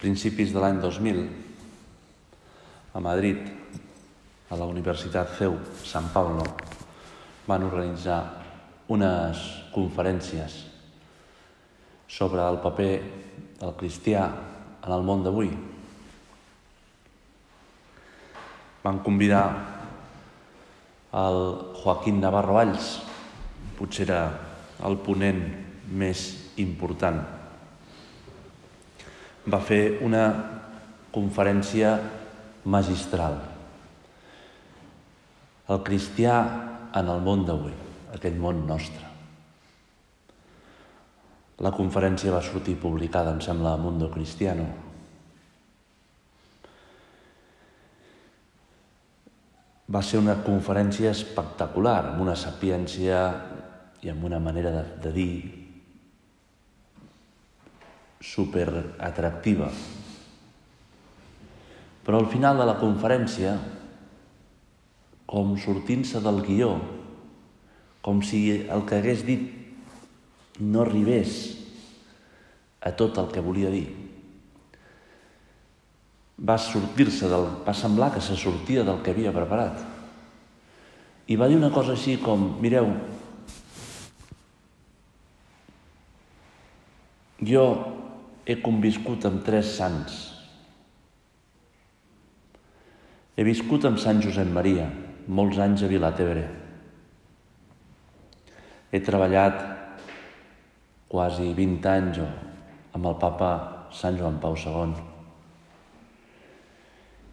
Principis de l'any 2000, a Madrid, a la Universitat CEU Sant Pablo, van organitzar unes conferències sobre el paper del cristià en el món d'avui. Van convidar el Joaquín Navarro Valls, potser era el ponent més important va fer una conferència magistral. El cristià en el món d'avui, aquell món nostre. La conferència va sortir publicada, em sembla, a Mundo Cristiano. Va ser una conferència espectacular, amb una sapiència i amb una manera de, de dir super atractiva. Però al final de la conferència, com sortint-se del guió, com si el que hagués dit no arribés a tot el que volia dir, va sortir-se del... va semblar que se sortia del que havia preparat. I va dir una cosa així com, mireu, jo he conviscut amb tres sants. He viscut amb Sant Josep Maria, molts anys a Vilatebre. He treballat quasi 20 anys amb el papa Sant Joan Pau II.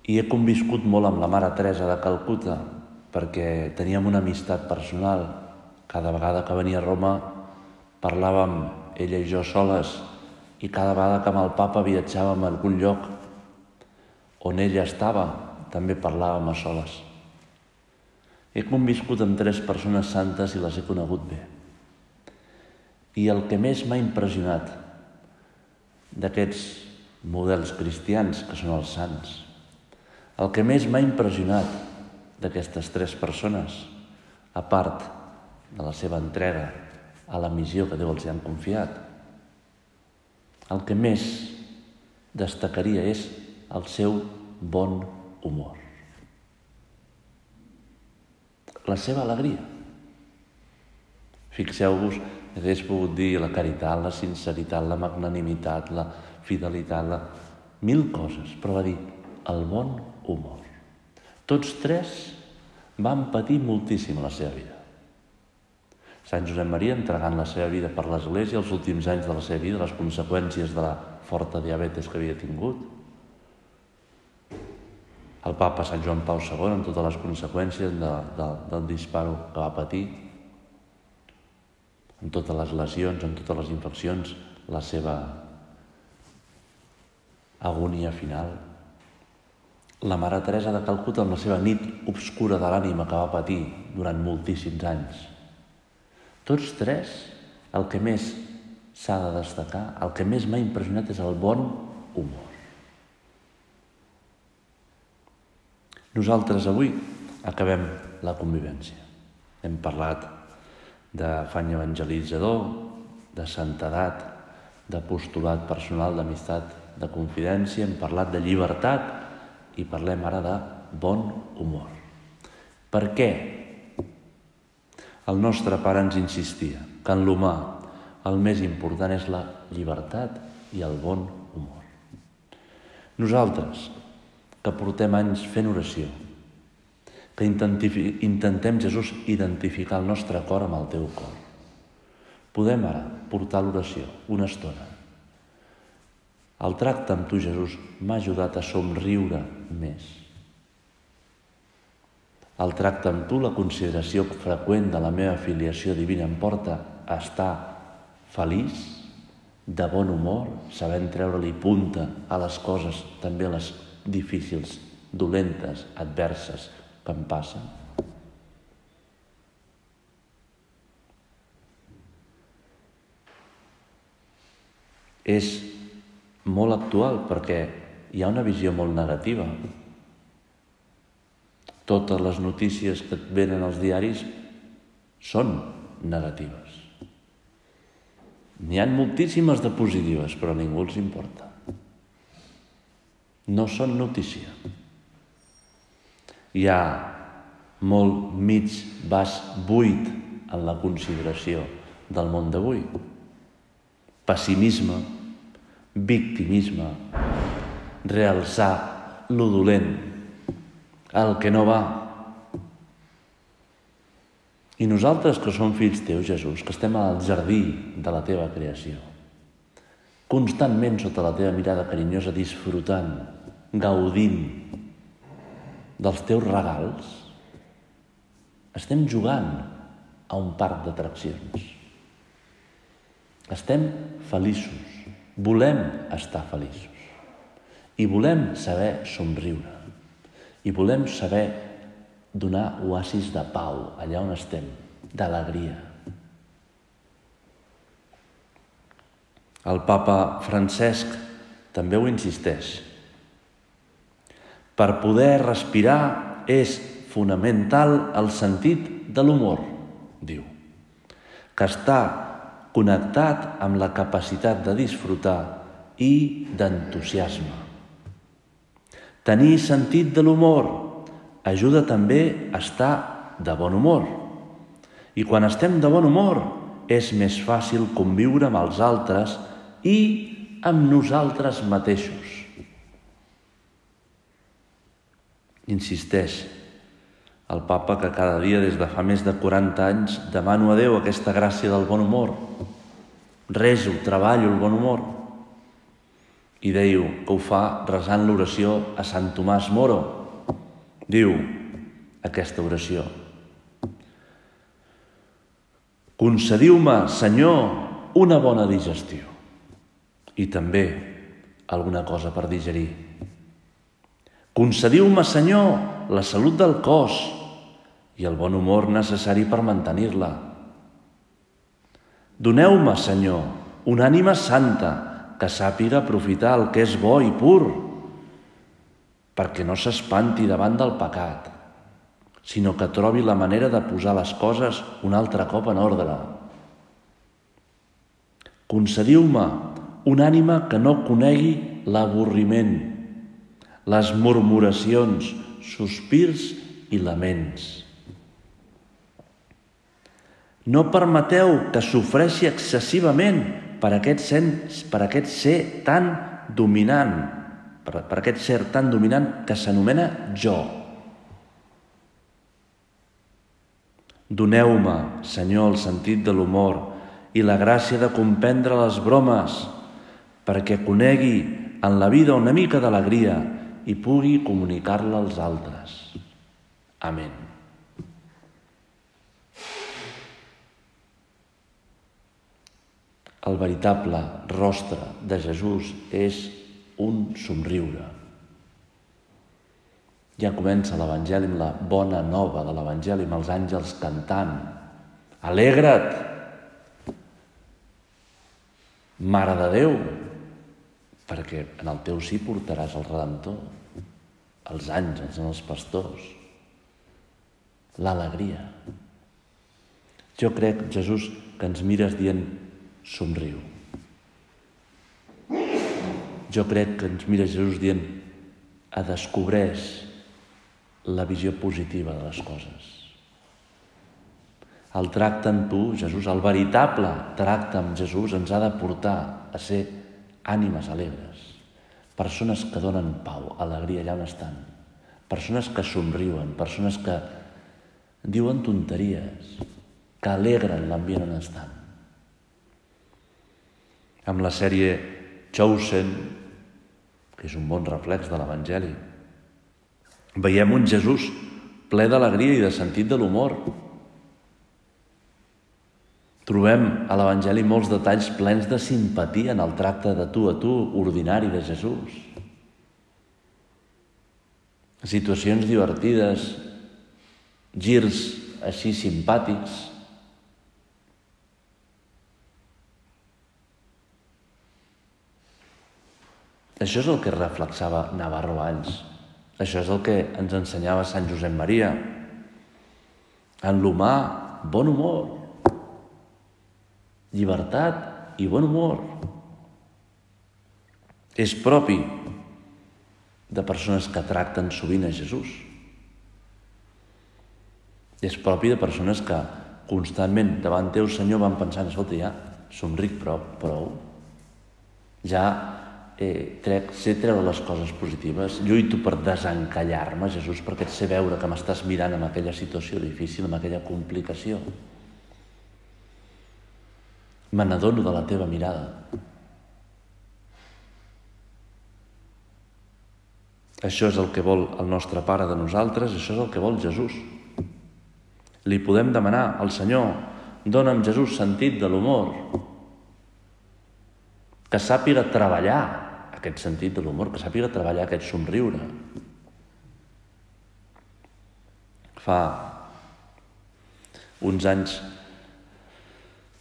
I he conviscut molt amb la mare Teresa de Calcuta perquè teníem una amistat personal. Cada vegada que venia a Roma parlàvem ella i jo soles i cada vegada que amb el papa viatjàvem a algun lloc on ella estava, també parlàvem a soles. He conviscut amb tres persones santes i les he conegut bé. I el que més m'ha impressionat d'aquests models cristians, que són els sants, el que més m'ha impressionat d'aquestes tres persones, a part de la seva entrega a la missió que Déu els ha confiat, el que més destacaria és el seu bon humor. La seva alegria. Fixeu-vos, hagués pogut dir la caritat, la sinceritat, la magnanimitat, la fidelitat, la... mil coses, però va dir el bon humor. Tots tres van patir moltíssim la seva vida. Sant Josep Maria entregant la seva vida per l'Església els últims anys de la seva vida, les conseqüències de la forta diabetes que havia tingut. El papa Sant Joan Pau II amb totes les conseqüències de, de, del disparo que va patir, amb totes les lesions, amb totes les infeccions, la seva agonia final. La Mare Teresa de Calcuta amb la seva nit obscura de l'ànima que va patir durant moltíssims anys tots tres, el que més s'ha de destacar, el que més m'ha impressionat és el bon humor. Nosaltres avui acabem la convivència. Hem parlat d'afany evangelitzador, de santedat, de postulat personal, d'amistat, de confidència, hem parlat de llibertat i parlem ara de bon humor. Per què el nostre pare ens insistia que en l'humà el més important és la llibertat i el bon humor. Nosaltres, que portem anys fent oració, que intentem, Jesús, identificar el nostre cor amb el teu cor. Podem ara portar l'oració una estona. El tracte amb tu, Jesús, m'ha ajudat a somriure més. El tracte amb tu, la consideració freqüent de la meva filiació divina em porta a estar feliç, de bon humor, sabent treure-li punta a les coses, també les difícils, dolentes, adverses, que em passen. És molt actual perquè hi ha una visió molt negativa. Totes les notícies que et venen als diaris són negatives. N'hi han moltíssimes de positives, però a ningú els importa. No són notícia hi ha molt mig vas buit en la consideració del món d'avui. Pessimisme, victimisme, realçar lo dolent, el que no va. I nosaltres que som fills teus, Jesús, que estem al jardí de la teva creació, constantment sota la teva mirada carinyosa, disfrutant, gaudint dels teus regals, estem jugant a un parc d'atraccions. Estem feliços, volem estar feliços i volem saber somriure i volem saber donar oasis de pau allà on estem, d'alegria. El papa Francesc també ho insisteix. Per poder respirar és fonamental el sentit de l'humor, diu, que està connectat amb la capacitat de disfrutar i d'entusiasme. Tenir sentit de l'humor ajuda també a estar de bon humor. I quan estem de bon humor és més fàcil conviure amb els altres i amb nosaltres mateixos. Insisteix el papa que cada dia des de fa més de 40 anys demano a Déu aquesta gràcia del bon humor. Reso, treballo el bon humor. I deiu que ho fa resant l'oració a Sant Tomàs Moro. Diu aquesta oració. Concediu-me, Senyor, una bona digestió i també alguna cosa per digerir Concediu-me, Senyor, la salut del cos i el bon humor necessari per mantenir-la. Doneu-me, Senyor, una ànima santa que sàpiga aprofitar el que és bo i pur, perquè no s'espanti davant del pecat, sinó que trobi la manera de posar les coses un altre cop en ordre. Concediu-me una ànima que no conegui l'avorriment, les murmuracions, sospirs i laments. No permeteu que sofreixi excessivament per aquest, sens, per aquest ser tan dominant, per, per aquest ser tan dominant que s'anomena jo. Doneu-me, Senyor, el sentit de l'humor i la gràcia de comprendre les bromes, perquè conegui en la vida una mica d'alegria i pugui comunicar-la als altres. Amén. El veritable rostre de Jesús és un somriure. Ja comença l'Evangeli amb la bona nova de l'Evangeli, amb els àngels cantant. Alegra't! Mare de Déu, perquè en el teu sí portaràs el Redemptor, els àngels, els pastors, l'alegria. Jo crec, Jesús, que ens mires dient somriu. Jo crec que ens mira Jesús dient a descobreix la visió positiva de les coses. El tracte amb tu, Jesús, el veritable tracte amb Jesús ens ha de portar a ser ànimes alegres, persones que donen pau, alegria allà on estan, persones que somriuen, persones que diuen tonteries, que alegren l'ambient on estan. Amb la sèrie Chosen, que és un bon reflex de l'Evangeli, veiem un Jesús ple d'alegria i de sentit de l'humor. Trobem a l'Evangeli molts detalls plens de simpatia en el tracte de tu a tu ordinari de Jesús. Situacions divertides, girs així simpàtics. Això és el que reflexava Navarro Anys. Això és el que ens ensenyava Sant Josep Maria. En l'humà, bon humor, llibertat i bon humor. És propi de persones que tracten sovint a Jesús. És propi de persones que constantment davant teu, Senyor, van pensant, escolta, ja, somric prou, prou. Ja eh, trec, sé treure les coses positives, lluito per desencallar-me, Jesús, perquè et sé veure que m'estàs mirant en aquella situació difícil, en aquella complicació. Me n'adono de la teva mirada. Això és el que vol el nostre Pare de nosaltres, això és el que vol Jesús. Li podem demanar al Senyor, dona'm Jesús sentit de l'humor, que sàpiga treballar aquest sentit de l'humor, que sàpiga treballar aquest somriure. Fa uns anys,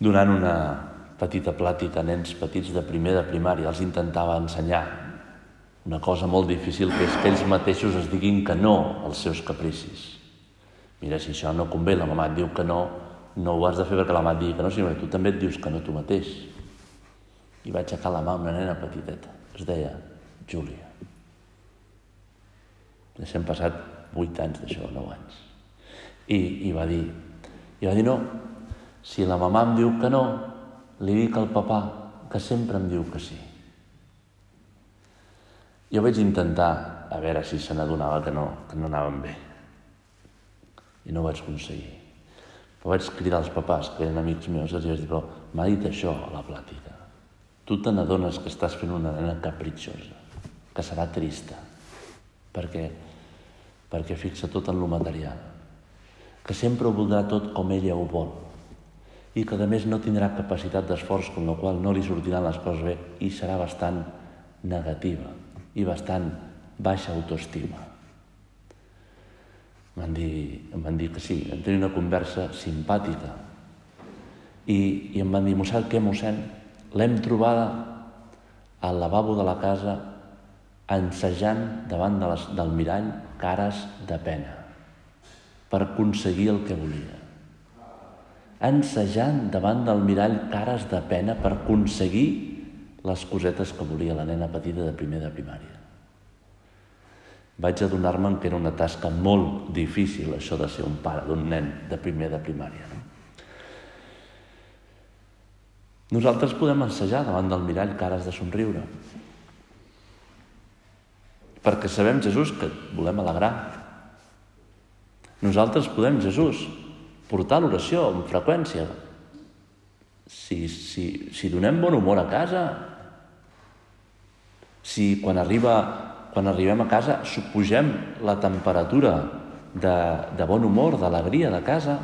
donant una petita plàtica a nens petits de primer de primària, els intentava ensenyar una cosa molt difícil, que és que ells mateixos es diguin que no als seus capricis. Mira, si això no convé, la mamà et diu que no, no ho has de fer perquè la mamà et digui que no, sinó que tu també et dius que no tu mateix. I vaig aixecar la mà una nena petiteta es deia Júlia. Deixem passat vuit anys d'això, nou anys. I, I va dir, i va dir no, si la mamà em diu que no, li dic al papà que sempre em diu que sí. Jo vaig intentar a veure si se n'adonava que no, que no anàvem bé. I no ho vaig aconseguir. Però vaig cridar als papàs, que eren amics meus, i els vaig dir, però m'ha dit això a la plàtica tu te n'adones que estàs fent una nena capritxosa, que serà trista, perquè, perquè fixa tot en lo material, que sempre ho voldrà tot com ella ho vol, i que a més no tindrà capacitat d'esforç, amb la qual no li sortiran les coses bé, i serà bastant negativa i bastant baixa autoestima. Em van dir, em van dir que sí, vam tenir una conversa simpàtica i, i em van dir, mossèn, què, mossèn? L'hem trobada al lavabo de la casa ensejant davant de les, del mirall cares de pena per aconseguir el que volia. Ensejant davant del mirall cares de pena per aconseguir les cosetes que volia la nena petita de primer de primària. Vaig adonar-me'n que era una tasca molt difícil, això de ser un pare d'un nen de primer de primària. No? Nosaltres podem ensejar davant del mirall cares de somriure. Perquè sabem, Jesús, que et volem alegrar. Nosaltres podem, Jesús, portar l'oració amb freqüència. Si, si, si donem bon humor a casa, si quan, arriba, quan arribem a casa supugem la temperatura de, de bon humor, d'alegria de casa,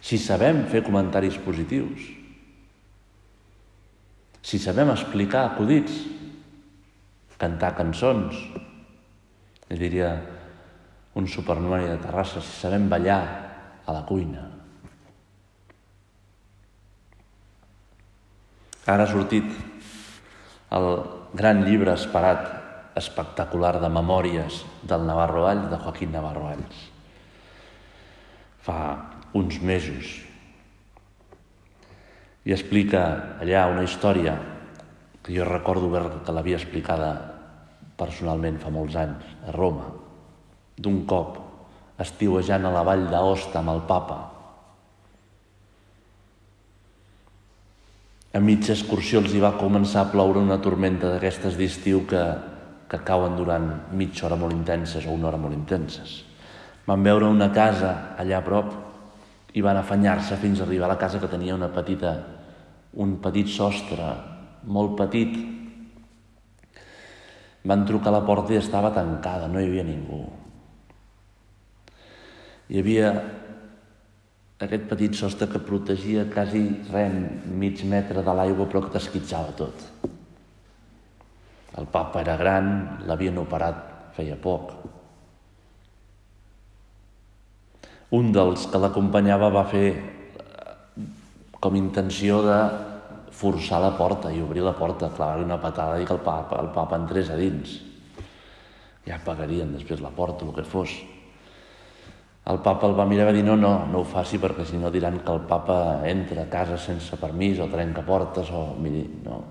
si sabem fer comentaris positius, si sabem explicar acudits, cantar cançons, li diria un supernumeri de Terrassa, si sabem ballar a la cuina. Ara ha sortit el gran llibre esperat, espectacular de memòries del Navarro Valls, de Joaquín Navarro Valls. Fa uns mesos i explica allà una història que jo recordo que l'havia explicada personalment fa molts anys, a Roma, d'un cop estiuejant a la vall d'Aosta amb el papa. A mitja excursió els hi va començar a ploure una tormenta d'aquestes d'estiu que que cauen durant mitja hora molt intenses o una hora molt intenses. Van veure una casa allà a prop i van afanyar-se fins a arribar a la casa que tenia una petita, un petit sostre, molt petit. Van trucar a la porta i estava tancada, no hi havia ningú. Hi havia aquest petit sostre que protegia quasi res, mig metre de l'aigua, però que t'esquitxava tot. El papa era gran, l'havien operat feia poc. Un dels que l'acompanyava va fer com intenció de forçar la porta i obrir la porta, clavar-li una patada i que el papa, el papa entrés a dins. Ja pagarien després la porta, el que fos. El papa el va mirar i va dir no, no, no ho faci perquè si no diran que el papa entra a casa sense permís o trenca portes o... Miri, no,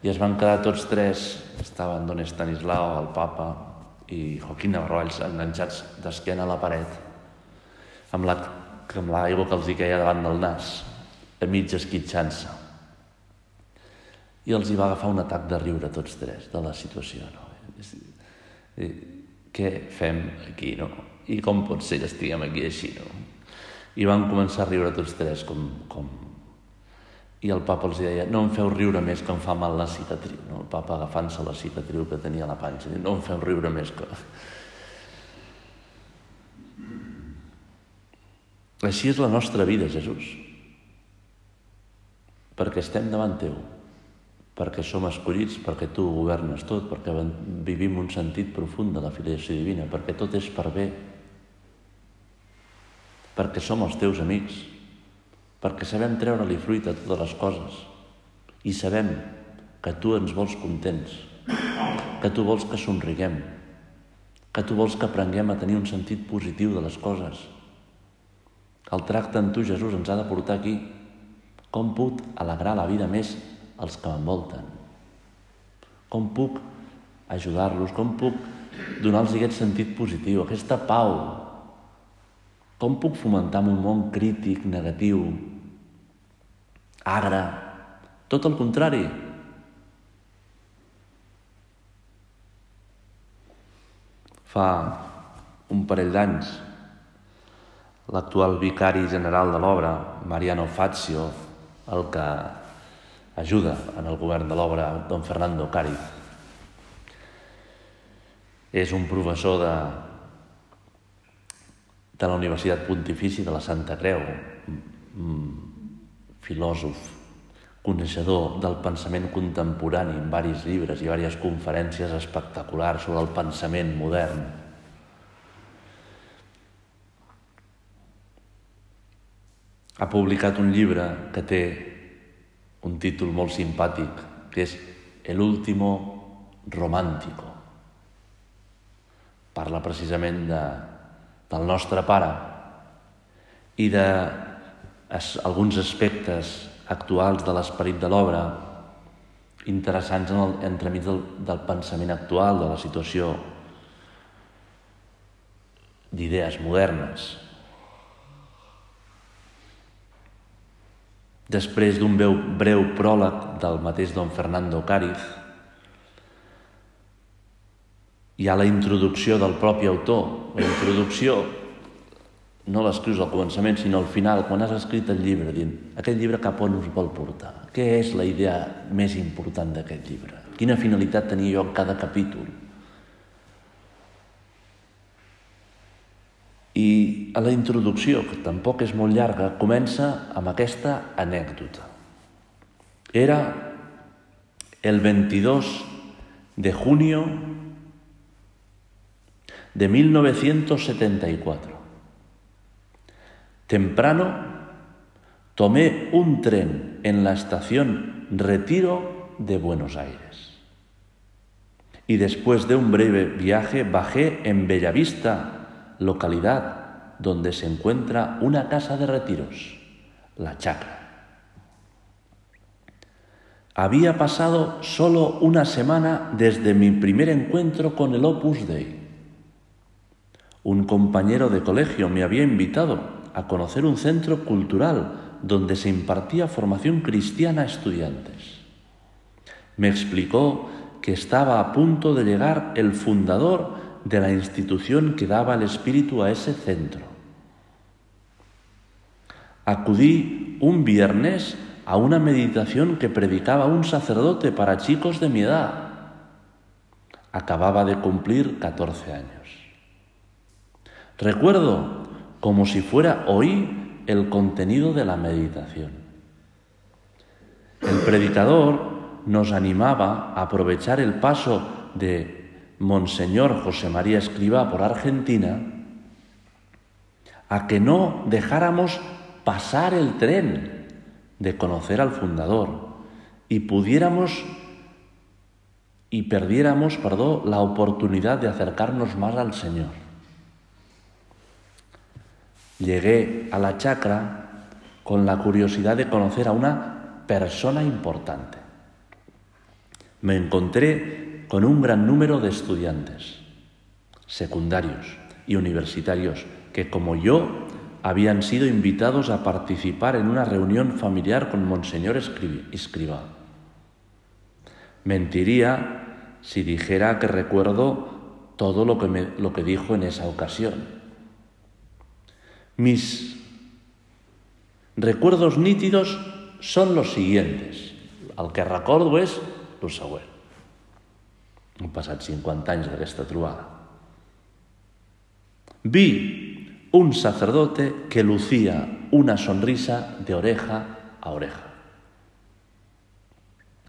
i es van quedar tots tres, estaven Don Estanislao, el papa i Joaquín Navarro enganxats d'esquena a la paret, amb la amb l'aigua que els hi queia davant del nas, a mig esquitxant-se. I els hi va agafar un atac de riure tots tres de la situació. No? Què fem aquí, no? I com pot ser que estiguem aquí així, no? I van començar a riure tots tres com, com, i el papa els deia, no em feu riure més que em fa mal la cicatriu. No? El papa agafant-se la cicatriu que tenia a la panxa, no em feu riure més que... Així és la nostra vida, Jesús. Perquè estem davant teu, perquè som escollits, perquè tu governes tot, perquè vivim un sentit profund de la filiació divina, perquè tot és per bé, perquè som els teus amics, perquè sabem treure-li fruit a totes les coses i sabem que tu ens vols contents, que tu vols que somriguem, que tu vols que aprenguem a tenir un sentit positiu de les coses. El tracte amb tu, Jesús, ens ha de portar aquí. Com puc alegrar la vida més als que m'envolten? Com puc ajudar-los? Com puc donar-los aquest sentit positiu, aquesta pau? Com puc fomentar un món crític, negatiu, agre, tot el contrari. Fa un parell d'anys, l'actual vicari general de l'obra, Mariano Fazio, el que ajuda en el govern de l'obra, don Fernando Cáriz, és un professor de, de la Universitat Pontifici de la Santa Creu, filòsof, coneixedor del pensament contemporani en varis llibres i diverses conferències espectaculars sobre el pensament modern. Ha publicat un llibre que té un títol molt simpàtic, que és El último romántico. Parla precisament de, del nostre pare i de alguns aspectes actuals de l'esperit de l'obra interessants en el, entremig del, del pensament actual, de la situació d'idees modernes. Després d'un breu, breu pròleg del mateix don Fernando Cáriz, hi ha la introducció del propi autor. La introducció no l'escrius al començament, sinó al final, quan has escrit el llibre, dient aquest llibre cap on us vol portar? Què és la idea més important d'aquest llibre? Quina finalitat tenia jo en cada capítol? I a la introducció, que tampoc és molt llarga, comença amb aquesta anècdota. Era el 22 de junio de 1974. Temprano tomé un tren en la estación Retiro de Buenos Aires. Y después de un breve viaje bajé en Bellavista, localidad donde se encuentra una casa de retiros, la Chacra. Había pasado solo una semana desde mi primer encuentro con el Opus Dei. Un compañero de colegio me había invitado a conocer un centro cultural donde se impartía formación cristiana a estudiantes. Me explicó que estaba a punto de llegar el fundador de la institución que daba el espíritu a ese centro. Acudí un viernes a una meditación que predicaba un sacerdote para chicos de mi edad. Acababa de cumplir 14 años. Recuerdo como si fuera hoy el contenido de la meditación. El predicador nos animaba a aprovechar el paso de Monseñor José María Escriba por Argentina a que no dejáramos pasar el tren de conocer al fundador y pudiéramos y perdiéramos, perdón, la oportunidad de acercarnos más al Señor. Llegué a la chacra con la curiosidad de conocer a una persona importante. Me encontré con un gran número de estudiantes, secundarios y universitarios, que como yo habían sido invitados a participar en una reunión familiar con Monseñor Escriba. Mentiría si dijera que recuerdo todo lo que, me, lo que dijo en esa ocasión. Mis recuerdos nítidos son los siguientes. El que recordo és el següent. Han passat 50 anys d'aquesta trobada. Vi un sacerdote que lucía una sonrisa de oreja a oreja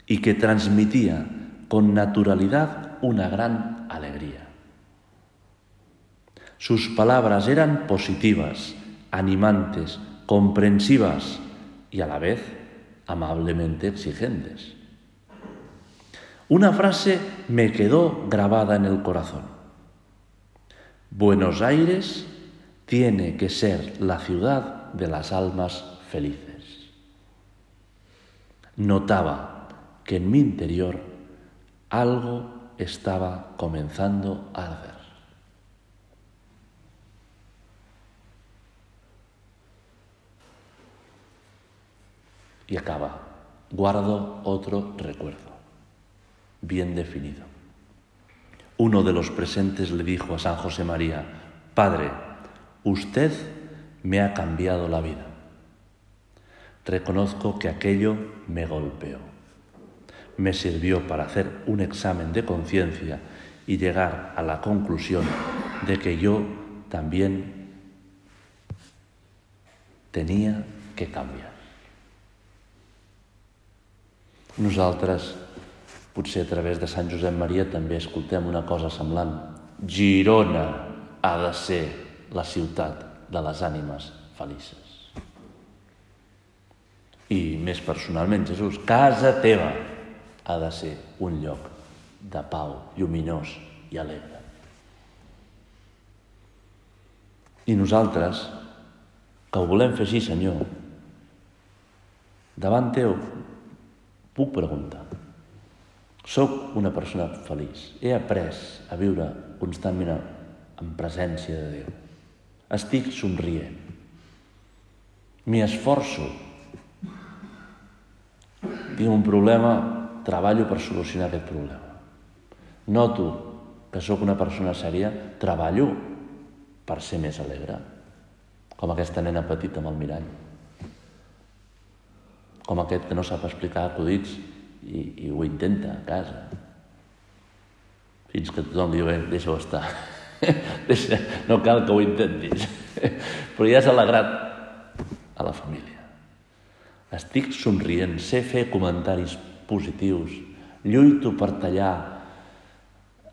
y que transmitía con naturalidad una gran alegría. Sus palabras eran positivas, animantes, comprensivas y a la vez amablemente exigentes. Una frase me quedó grabada en el corazón. Buenos Aires tiene que ser la ciudad de las almas felices. Notaba que en mi interior algo estaba comenzando a arder. Y acaba, guardo otro recuerdo, bien definido. Uno de los presentes le dijo a San José María, Padre, Usted me ha cambiado la vida. Reconozco que aquello me golpeó. Me sirvió para hacer un examen de conciencia y llegar a la conclusión de que yo también tenía que canviar. Nosaltres, potser a través de Sant Josep Maria, també escoltem una cosa semblant. Girona ha de ser la ciutat de les ànimes felices. I més personalment, Jesús, casa teva ha de ser un lloc de pau, lluminós i alegre. I nosaltres, que ho volem fer així, Senyor, davant teu puc preguntar. Soc una persona feliç. He après a viure constantment en presència de Déu. Estic somrient. M'hi esforço. Tinc un problema, treballo per solucionar aquest problema. Noto que sóc una persona sèria, treballo per ser més alegre. Com aquesta nena petita amb el mirall. Com aquest que no sap explicar acudits i, i ho intenta a casa. Fins que tothom diu, eh, deixa-ho estar. no cal que ho intentis. Però ja has alegrat a la família. Estic somrient, sé fer comentaris positius, lluito per tallar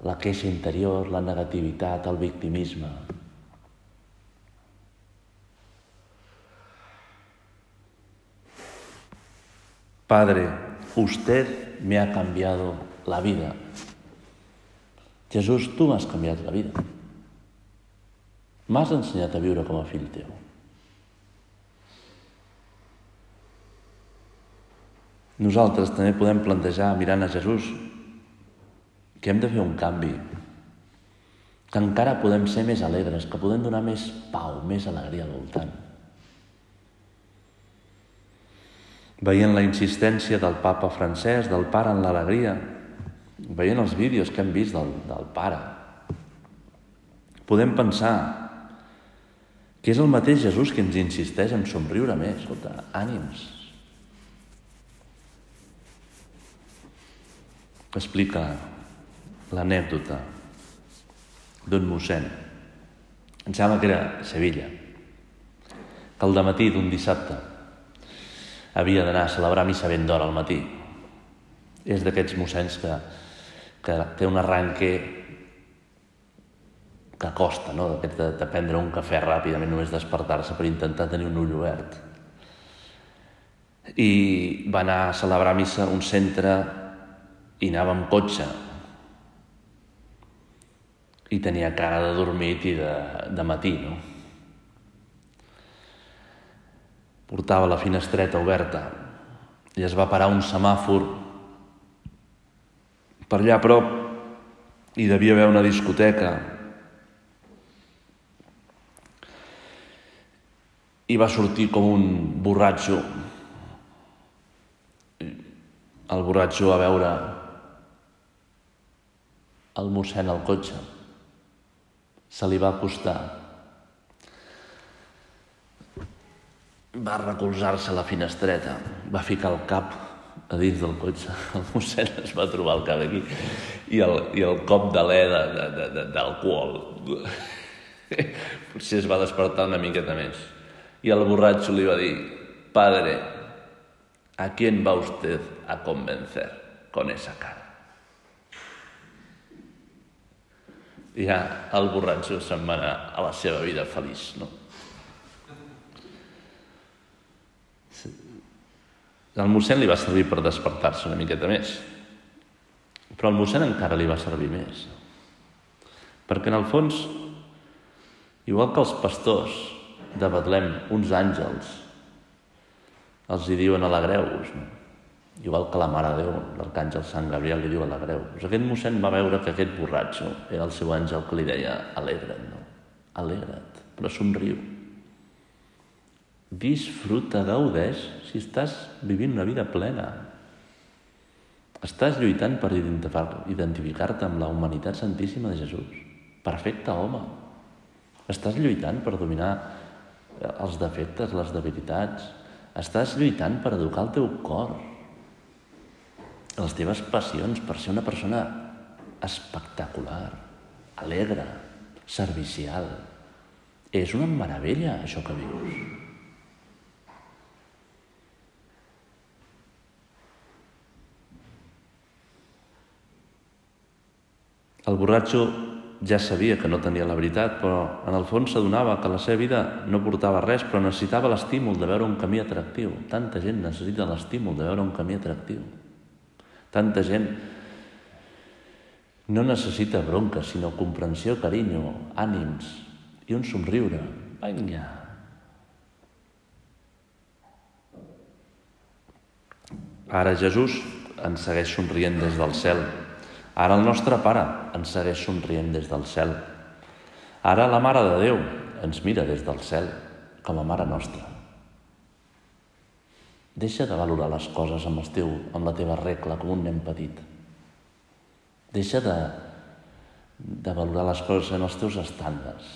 la queixa interior, la negativitat, el victimisme. Padre, usted me ha cambiado la vida. Jesús, tú me has cambiado la vida. M'has ensenyat a viure com a fill teu. Nosaltres també podem plantejar, mirant a Jesús, que hem de fer un canvi, que encara podem ser més alegres, que podem donar més pau, més alegria al voltant. Veient la insistència del papa francès, del pare en l'alegria, veient els vídeos que hem vist del, del pare, podem pensar que és el mateix Jesús que ens insisteix en somriure més. Escolta, ànims. Explica l'anècdota d'un mossèn. Em sembla que era Sevilla, que al matí d'un dissabte havia d'anar a celebrar missa ben d'hora al matí. És d'aquests mossens que, que té un arranque que costa, no? de, de prendre un cafè ràpidament, només despertar-se per intentar tenir un ull obert. I va anar a celebrar missa a un centre i anava amb cotxe. I tenia cara de dormit i de, de matí, no? Portava la finestreta oberta i es va parar un semàfor per allà a prop hi devia haver una discoteca i va sortir com un borratxo. El borratxo a veure el mossèn al cotxe. Se li va acostar. Va recolzar-se a la finestreta, va ficar el cap a dins del cotxe. El mossèn es va trobar el cap aquí i el, i el cop d'alè d'alcohol. Potser es va despertar una miqueta més. Y al borracho le iba a decir, padre, ¿a quién va usted a convencer con esa cara? I ja el borratxo se'n va anar a la seva vida feliç, no? El mossèn li va servir per despertar-se una miqueta més, però el mossèn encara li va servir més. Perquè en el fons, igual que els pastors de Betlem, uns àngels, els hi diuen alegreu-vos, no? igual que la Mare Déu, l'arcàngel Sant Gabriel li diu alegreu-vos. Aquest mossèn va veure que aquest borratxo era el seu àngel que li deia alegra't, no? alegra't, però somriu. Disfruta, gaudeix, si estàs vivint una vida plena. Estàs lluitant per identificar-te amb la humanitat santíssima de Jesús. Perfecte home. Estàs lluitant per dominar els defectes, les debilitats. Estàs lluitant per educar el teu cor, les teves passions, per ser una persona espectacular, alegre, servicial. És una meravella, això que vius. El borratxo ja sabia que no tenia la veritat, però en el fons s'adonava que la seva vida no portava res, però necessitava l'estímul de veure un camí atractiu. Tanta gent necessita l'estímul de veure un camí atractiu. Tanta gent no necessita bronca, sinó comprensió, carinyo, ànims i un somriure. Vinga. Ara Jesús ens segueix somrient des del cel Ara el nostre Pare ens segueix somrient des del cel. Ara la Mare de Déu ens mira des del cel com a Mare nostra. Deixa de valorar les coses amb, el teu, amb la teva regla com un nen petit. Deixa de, de valorar les coses en els teus estàndards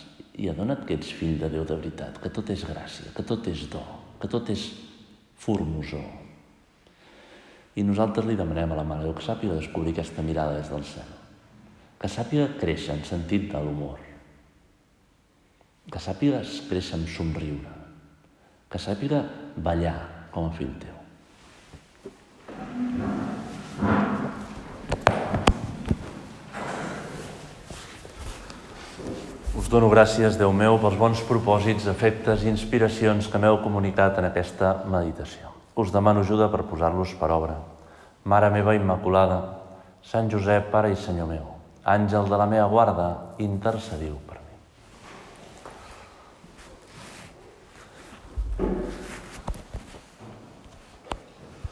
i adona't que ets fill de Déu de veritat, que tot és gràcia, que tot és do, que tot és formosor, i nosaltres li demanem a la Mare Déu que sàpiga descobrir aquesta mirada des del cel, que sàpiga créixer en sentit de l'humor, que sàpiga créixer en somriure, que sàpiga ballar com a fill teu. Us dono gràcies, Déu meu, pels bons propòsits, efectes i inspiracions que m'heu comunicat en aquesta meditació. Us demano ajuda per posar-los per obra. Mare meva Immaculada, Sant Josep, Pare i Senyor meu, àngel de la meva guarda, intercediu per